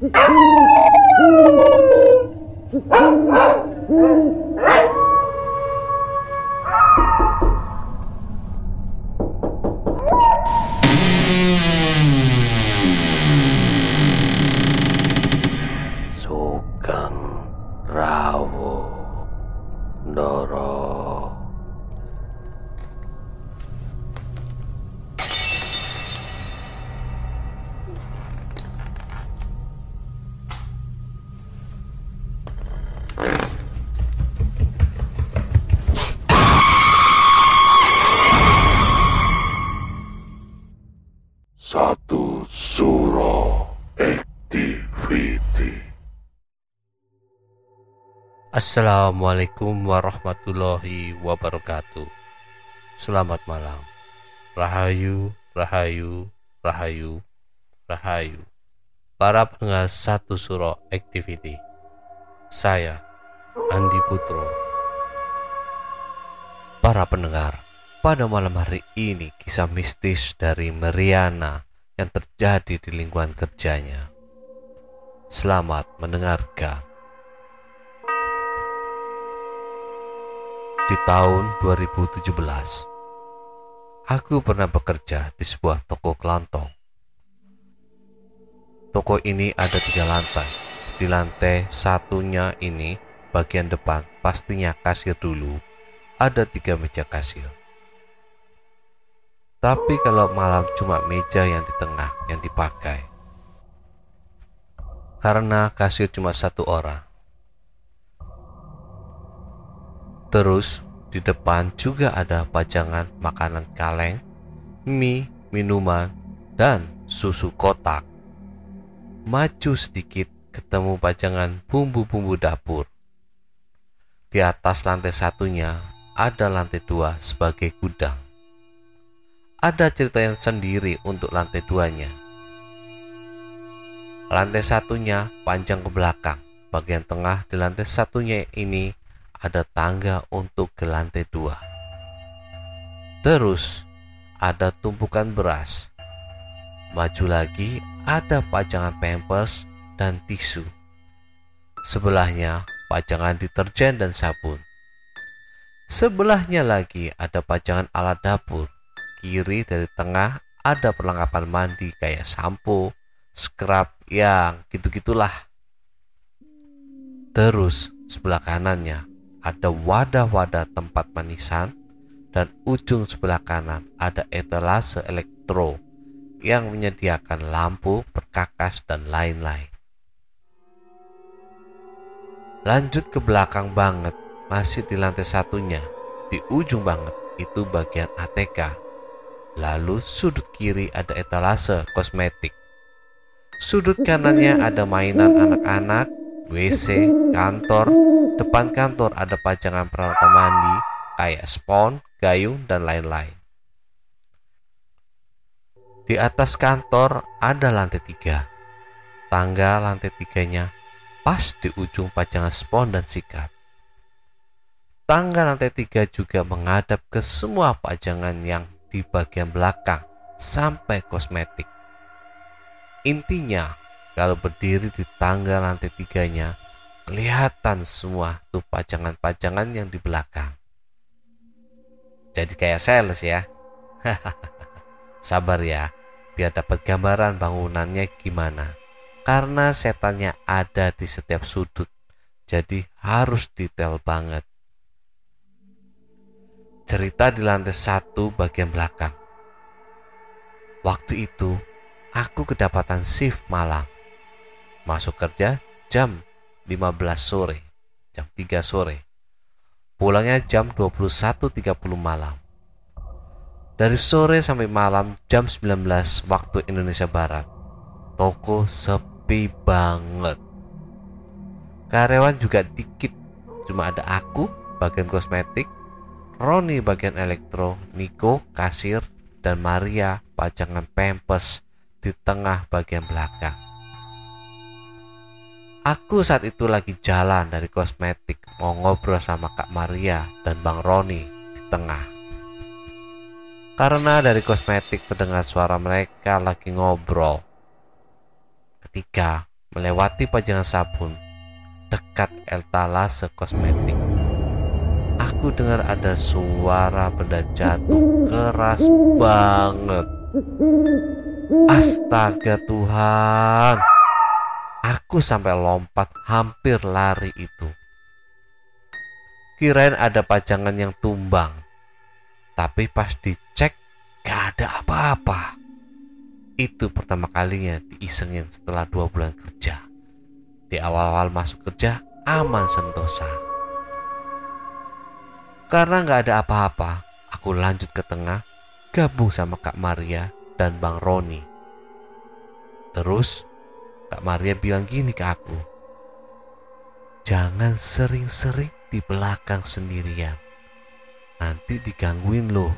Oh, my God. Suro Activity Assalamualaikum warahmatullahi wabarakatuh. Selamat malam. Rahayu, rahayu, rahayu, rahayu. Para pendengar satu suro activity. Saya Andi Putro. Para pendengar, pada malam hari ini kisah mistis dari Meriana yang terjadi di lingkungan kerjanya. Selamat mendengarkan. Di tahun 2017, aku pernah bekerja di sebuah toko kelontong. Toko ini ada tiga lantai. Di lantai satunya ini, bagian depan pastinya kasir dulu, ada tiga meja kasir. Tapi kalau malam cuma meja yang di tengah yang dipakai. Karena kasir cuma satu orang. Terus di depan juga ada pajangan makanan kaleng, mie, minuman, dan susu kotak. Maju sedikit ketemu pajangan bumbu-bumbu dapur. Di atas lantai satunya ada lantai dua sebagai gudang. Ada cerita yang sendiri untuk lantai duanya. Lantai satunya panjang ke belakang. Bagian tengah di lantai satunya ini ada tangga untuk ke lantai dua. Terus ada tumpukan beras. Maju lagi ada pajangan pampers dan tisu. Sebelahnya pajangan deterjen dan sabun. Sebelahnya lagi ada pajangan alat dapur. Kiri dari tengah ada perlengkapan mandi kayak sampo, scrub, yang gitu-gitulah. Terus sebelah kanannya ada wadah-wadah tempat manisan dan ujung sebelah kanan ada etalase elektro yang menyediakan lampu, perkakas, dan lain-lain. Lanjut ke belakang banget, masih di lantai satunya, di ujung banget itu bagian ATK. Lalu sudut kiri ada etalase kosmetik. Sudut kanannya ada mainan anak-anak, WC, kantor, depan kantor ada pajangan peralatan mandi kayak spon, gayung, dan lain-lain. Di atas kantor ada lantai tiga. Tangga lantai tiganya pas di ujung pajangan spon dan sikat. Tangga lantai tiga juga menghadap ke semua pajangan yang di bagian belakang sampai kosmetik. Intinya, kalau berdiri di tangga lantai tiganya, kelihatan semua tuh pajangan-pajangan yang di belakang. Jadi kayak sales ya. Sabar ya, biar dapat gambaran bangunannya gimana. Karena setannya ada di setiap sudut, jadi harus detail banget. Cerita di lantai satu bagian belakang. Waktu itu, aku kedapatan shift malam. Masuk kerja jam 15 sore, jam 3 sore. Pulangnya jam 21.30 malam. Dari sore sampai malam jam 19 waktu Indonesia Barat. Toko sepi banget. Karyawan juga dikit. Cuma ada aku bagian kosmetik, Roni bagian elektro, Niko kasir, dan Maria pajangan pampers di tengah bagian belakang. Aku saat itu lagi jalan dari kosmetik mau ngobrol sama Kak Maria dan Bang Roni di tengah. Karena dari kosmetik terdengar suara mereka lagi ngobrol. Ketika melewati pajangan sabun dekat etalase kosmetik. Aku dengar ada suara benda jatuh keras banget. Astaga Tuhan. Aku sampai lompat hampir lari itu. Kirain ada pajangan yang tumbang. Tapi pas dicek gak ada apa-apa. Itu pertama kalinya diisengin setelah dua bulan kerja. Di awal-awal masuk kerja aman sentosa. Karena gak ada apa-apa, aku lanjut ke tengah, gabung sama Kak Maria dan Bang Roni. Terus Kak Maria bilang gini ke aku, Jangan sering-sering di belakang sendirian. Nanti digangguin loh.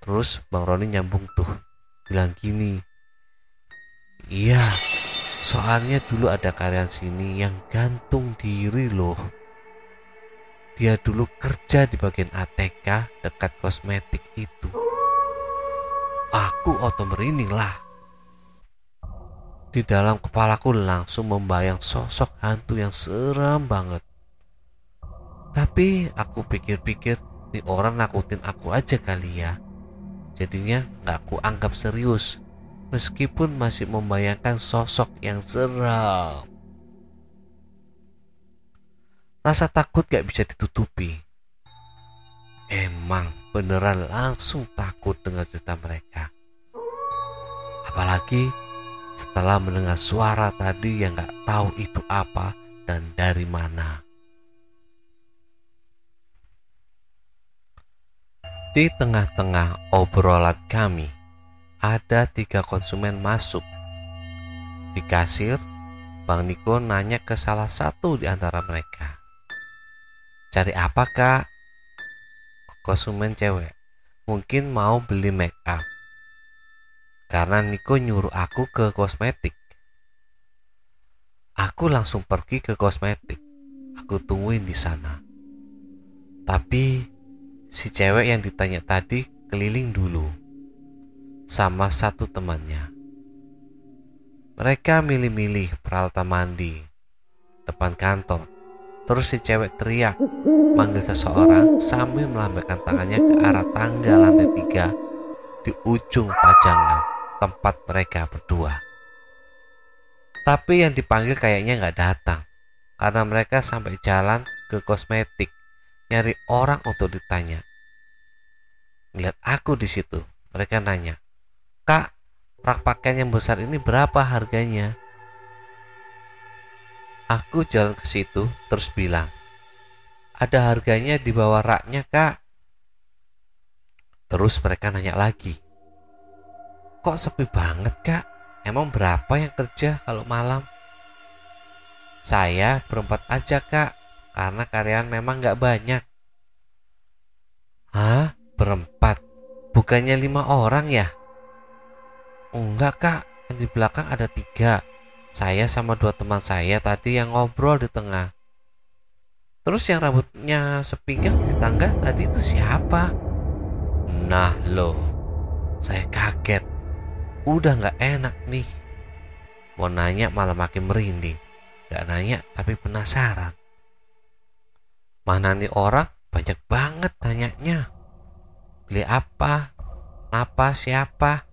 Terus Bang Roni nyambung tuh. Bilang gini. Iya, soalnya dulu ada karyawan sini yang gantung diri loh. Dia dulu kerja di bagian ATK dekat kosmetik itu. Aku otom merinding lah. Di dalam kepalaku langsung membayang sosok hantu yang seram banget. Tapi aku pikir-pikir nih orang nakutin aku aja kali ya. Jadinya gak aku anggap serius. Meskipun masih membayangkan sosok yang seram. Rasa takut gak bisa ditutupi. Emang beneran langsung takut dengan cerita mereka. Apalagi setelah mendengar suara tadi yang gak tahu itu apa dan dari mana. Di tengah-tengah obrolan kami, ada tiga konsumen masuk. Di kasir, Bang Niko nanya ke salah satu di antara mereka. Cari apa kak? Konsumen cewek. Mungkin mau beli make up karena Niko nyuruh aku ke kosmetik. Aku langsung pergi ke kosmetik. Aku tungguin di sana. Tapi si cewek yang ditanya tadi keliling dulu sama satu temannya. Mereka milih-milih peralatan mandi depan kantor. Terus si cewek teriak manggil seseorang sambil melambaikan tangannya ke arah tangga lantai tiga di ujung pajangan tempat mereka berdua. Tapi yang dipanggil kayaknya nggak datang karena mereka sampai jalan ke kosmetik nyari orang untuk ditanya. Lihat aku di situ, mereka nanya, Kak, rak pakaian yang besar ini berapa harganya? Aku jalan ke situ terus bilang, ada harganya di bawah raknya kak. Terus mereka nanya lagi, Kok sepi banget kak? Emang berapa yang kerja kalau malam? Saya berempat aja kak, karena karyawan memang nggak banyak. Hah? Berempat? Bukannya lima orang ya? Enggak kak, di belakang ada tiga. Saya sama dua teman saya tadi yang ngobrol di tengah. Terus yang rambutnya sepinggang di tangga tadi itu siapa? Nah loh, saya kaget udah nggak enak nih. Mau nanya malah makin merinding. Gak nanya tapi penasaran. Mana nih orang banyak banget tanyanya. Beli apa? Apa siapa?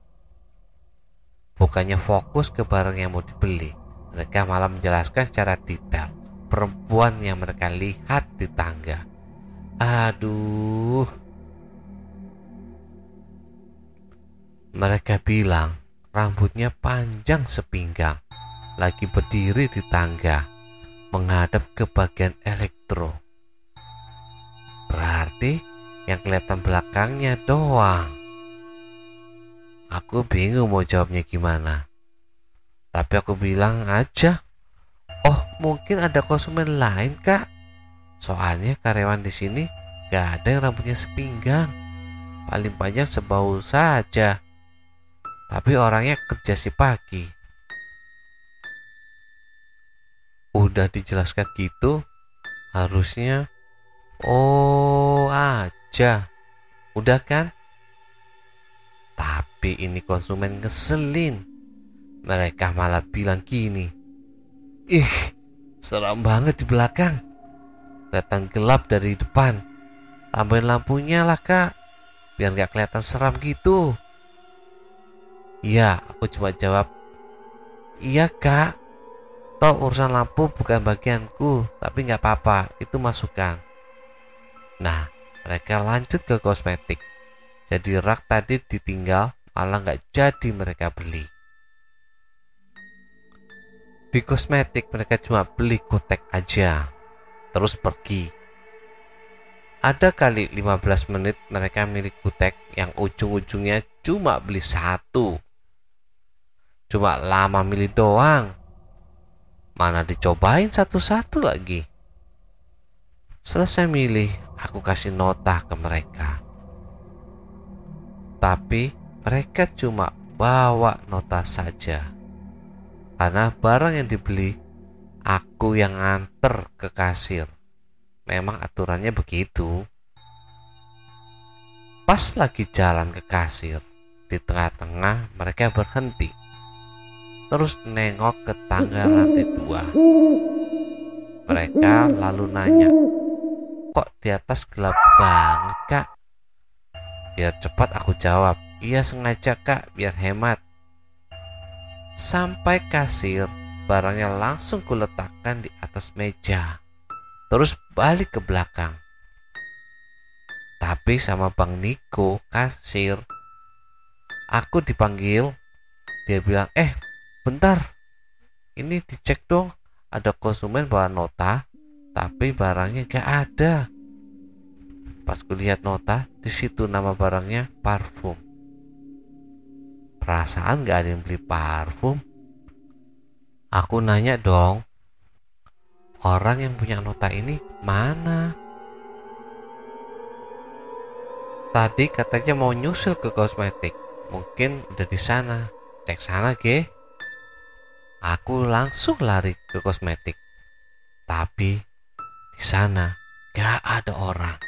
Bukannya fokus ke barang yang mau dibeli. Mereka malah menjelaskan secara detail perempuan yang mereka lihat di tangga. Aduh, Mereka bilang rambutnya panjang sepinggang, lagi berdiri di tangga, menghadap ke bagian elektro. Berarti yang kelihatan belakangnya doang. Aku bingung mau jawabnya gimana. Tapi aku bilang aja, oh mungkin ada konsumen lain kak. Soalnya karyawan di sini gak ada yang rambutnya sepinggang. Paling banyak sebau saja tapi orangnya kerja si pagi. Udah dijelaskan gitu, harusnya oh aja. Udah kan? Tapi ini konsumen ngeselin. Mereka malah bilang gini, Ih, seram banget di belakang. Datang gelap dari depan. Tambahin lampunya lah kak, biar gak kelihatan seram gitu. Iya, aku cuma jawab. Iya kak, toh urusan lampu bukan bagianku, tapi nggak apa-apa, itu masukan. Nah, mereka lanjut ke kosmetik. Jadi rak tadi ditinggal, malah nggak jadi mereka beli. Di kosmetik mereka cuma beli kotek aja, terus pergi. Ada kali 15 menit mereka milik kutek yang ujung-ujungnya cuma beli satu. Cuma lama milih doang. Mana dicobain satu-satu lagi. Selesai milih, aku kasih nota ke mereka. Tapi mereka cuma bawa nota saja karena barang yang dibeli aku yang nganter ke kasir. Memang aturannya begitu. Pas lagi jalan ke kasir, di tengah-tengah mereka berhenti. Terus nengok ke tangga lantai dua. Mereka lalu nanya, kok di atas gelap banget kak? Biar cepat aku jawab, iya sengaja kak, biar hemat. Sampai kasir, barangnya langsung kuletakkan di atas meja. Terus balik ke belakang. Tapi sama Bang Niko, kasir, aku dipanggil. Dia bilang, eh bentar, ini dicek dong. Ada konsumen bawa nota, tapi barangnya gak ada. Pas kulihat nota, di situ nama barangnya parfum. Perasaan gak ada yang beli parfum? Aku nanya dong, orang yang punya nota ini mana? Tadi katanya mau nyusul ke kosmetik, mungkin udah di sana. Cek sana, ge. Aku langsung lari ke kosmetik, tapi di sana gak ada orang.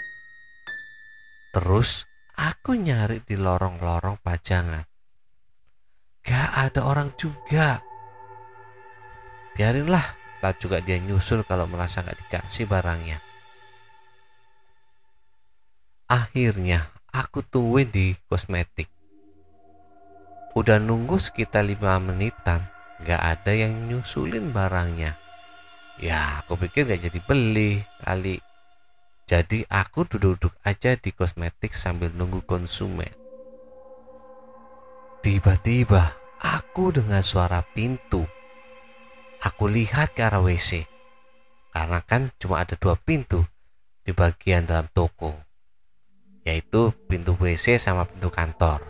Terus aku nyari di lorong-lorong pajangan. Gak ada orang juga. Biarinlah, tak juga dia nyusul kalau merasa gak dikasih barangnya. Akhirnya, aku tungguin di kosmetik. Udah nunggu sekitar lima menitan, gak ada yang nyusulin barangnya. Ya, aku pikir gak jadi beli kali. Jadi aku duduk-duduk aja di kosmetik sambil nunggu konsumen. Tiba-tiba aku dengar suara pintu. Aku lihat ke arah WC. Karena kan cuma ada dua pintu di bagian dalam toko. Yaitu pintu WC sama pintu kantor.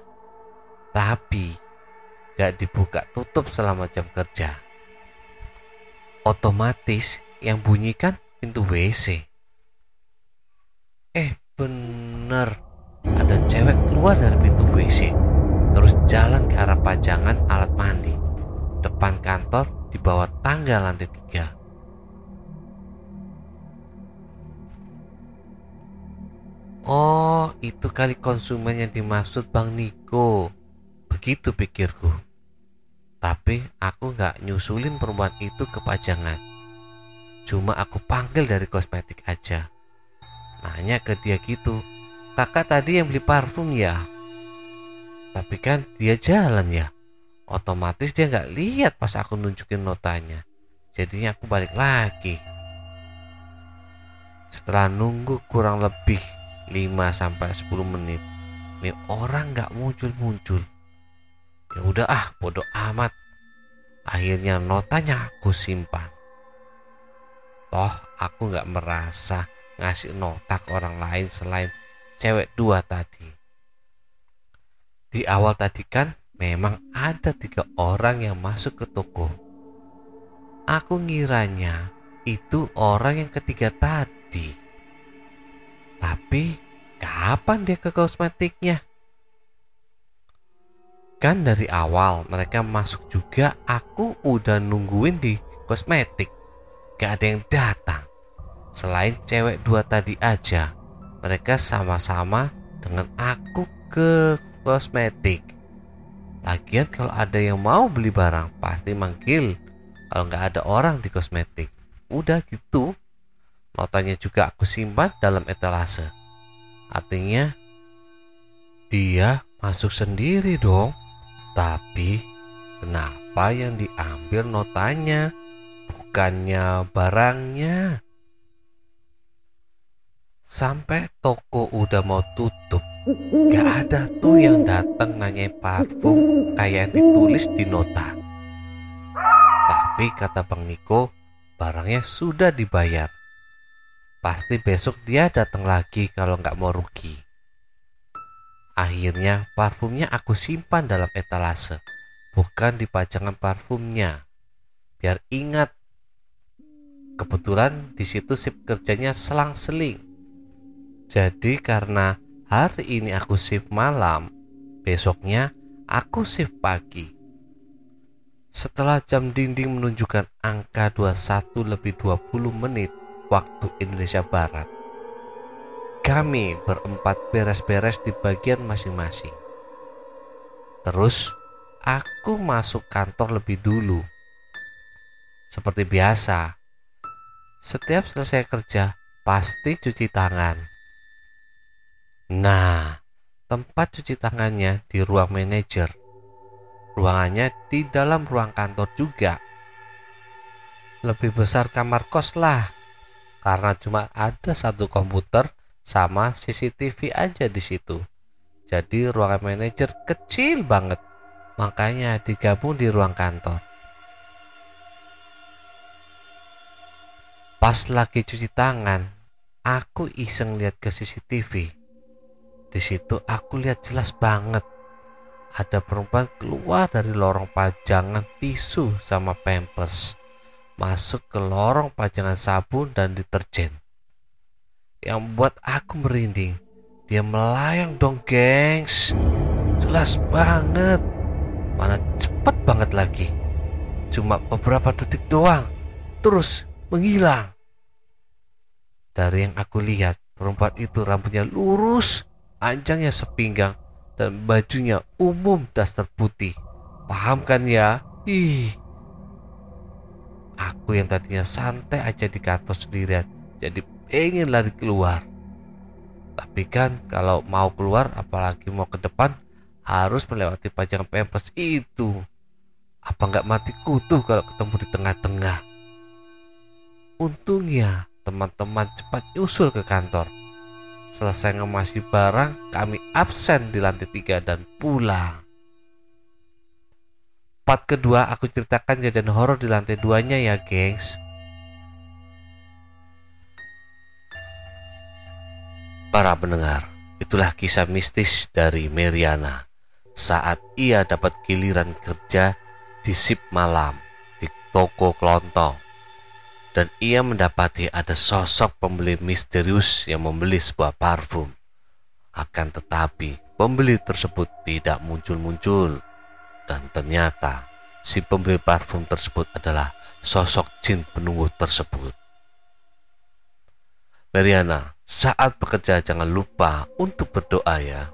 Tapi gak dibuka tutup selama jam kerja. Otomatis yang bunyikan pintu WC. Eh bener, ada cewek keluar dari pintu WC terus jalan ke arah pajangan alat mandi. Depan kantor di bawah tangga lantai tiga. Oh, itu kali konsumen yang dimaksud Bang Niko. Begitu pikirku. Tapi aku nggak nyusulin perempuan itu ke pajangan. Cuma aku panggil dari kosmetik aja. Nanya ke dia gitu. Kakak tadi yang beli parfum ya? Tapi kan dia jalan ya. Otomatis dia nggak lihat pas aku nunjukin notanya. Jadinya aku balik lagi. Setelah nunggu kurang lebih 5 sampai 10 menit, nih orang nggak muncul-muncul. Ya udah ah, bodoh amat. Akhirnya notanya aku simpan. Toh aku nggak merasa ngasih nota ke orang lain selain cewek dua tadi. Di awal tadi kan memang ada tiga orang yang masuk ke toko. Aku ngiranya itu orang yang ketiga tadi. Tapi kapan dia ke kosmetiknya? Kan dari awal mereka masuk juga aku udah nungguin di kosmetik. Gak ada yang datang. Selain cewek dua tadi aja. Mereka sama-sama dengan aku ke kosmetik. Lagian kalau ada yang mau beli barang pasti manggil kalau nggak ada orang di kosmetik. Udah gitu. Notanya juga aku simpan dalam etalase. Artinya dia masuk sendiri dong. Tapi kenapa yang diambil notanya bukannya barangnya? Sampai toko udah mau tutup, gak ada tuh yang datang nanya parfum kayak yang ditulis di nota. Tapi kata Bang Niko, barangnya sudah dibayar. Pasti besok dia datang lagi kalau nggak mau rugi. Akhirnya parfumnya aku simpan dalam etalase, bukan di pajangan parfumnya. Biar ingat, kebetulan di situ sip kerjanya selang-seling jadi karena hari ini aku shift malam, besoknya aku shift pagi. Setelah jam dinding menunjukkan angka 21 lebih 20 menit waktu Indonesia Barat, kami berempat beres-beres di bagian masing-masing. Terus aku masuk kantor lebih dulu. Seperti biasa, setiap selesai kerja pasti cuci tangan Nah, tempat cuci tangannya di ruang manajer. Ruangannya di dalam ruang kantor juga. Lebih besar kamar kos lah, karena cuma ada satu komputer sama CCTV aja di situ. Jadi ruangan manajer kecil banget, makanya digabung di ruang kantor. Pas lagi cuci tangan, aku iseng lihat ke CCTV di situ aku lihat jelas banget. Ada perempuan keluar dari lorong pajangan tisu sama pampers. Masuk ke lorong pajangan sabun dan deterjen. Yang buat aku merinding dia melayang dong gengs. Jelas banget. Mana cepet banget lagi. Cuma beberapa detik doang terus menghilang. Dari yang aku lihat perempuan itu rambutnya lurus anjangnya sepinggang, dan bajunya umum daster putih. Paham kan ya? Ih. Aku yang tadinya santai aja di kantor sendirian, jadi pengen lari keluar. Tapi kan kalau mau keluar, apalagi mau ke depan, harus melewati pajangan pempes itu. Apa nggak mati kutu kalau ketemu di tengah-tengah? Untungnya teman-teman cepat nyusul ke kantor Selesai ngemasi barang, kami absen di lantai tiga dan pulang. Part kedua aku ceritakan kejadian horor di lantai duanya ya gengs. Para pendengar, itulah kisah mistis dari Meriana saat ia dapat giliran kerja di sip malam di toko kelontong dan ia mendapati ada sosok pembeli misterius yang membeli sebuah parfum. Akan tetapi, pembeli tersebut tidak muncul-muncul, dan ternyata si pembeli parfum tersebut adalah sosok jin penunggu tersebut. Meriana, saat bekerja jangan lupa untuk berdoa ya.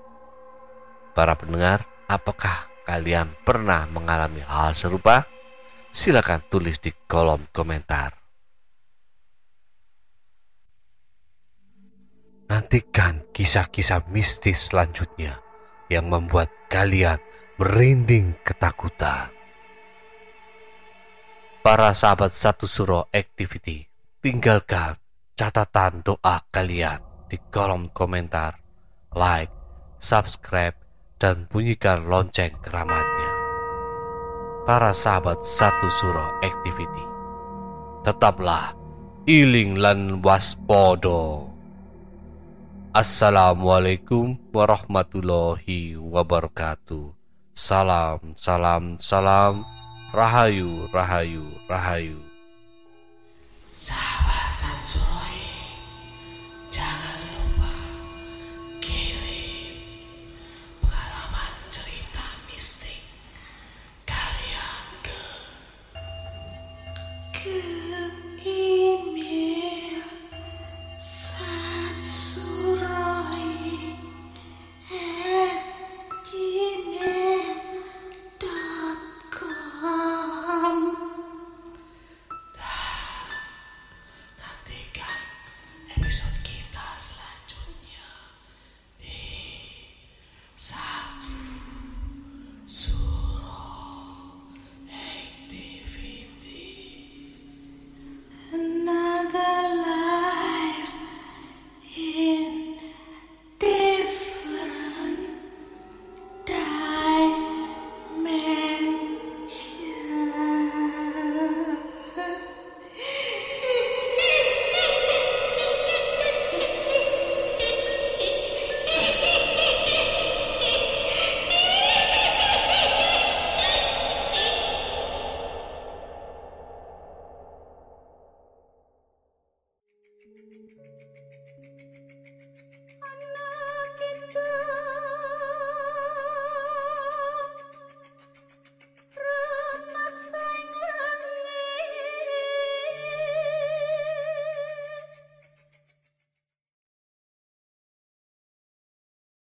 Para pendengar, apakah kalian pernah mengalami hal serupa? Silakan tulis di kolom komentar. Nantikan kisah-kisah mistis selanjutnya yang membuat kalian merinding ketakutan. Para sahabat satu suro activity, tinggalkan catatan doa kalian di kolom komentar, like, subscribe, dan bunyikan lonceng keramatnya. Para sahabat satu suro activity, tetaplah iling lan waspodo. Assalamualaikum warahmatullahi wabarakatuh. Salam, salam, salam. Rahayu, rahayu, rahayu. Sahabat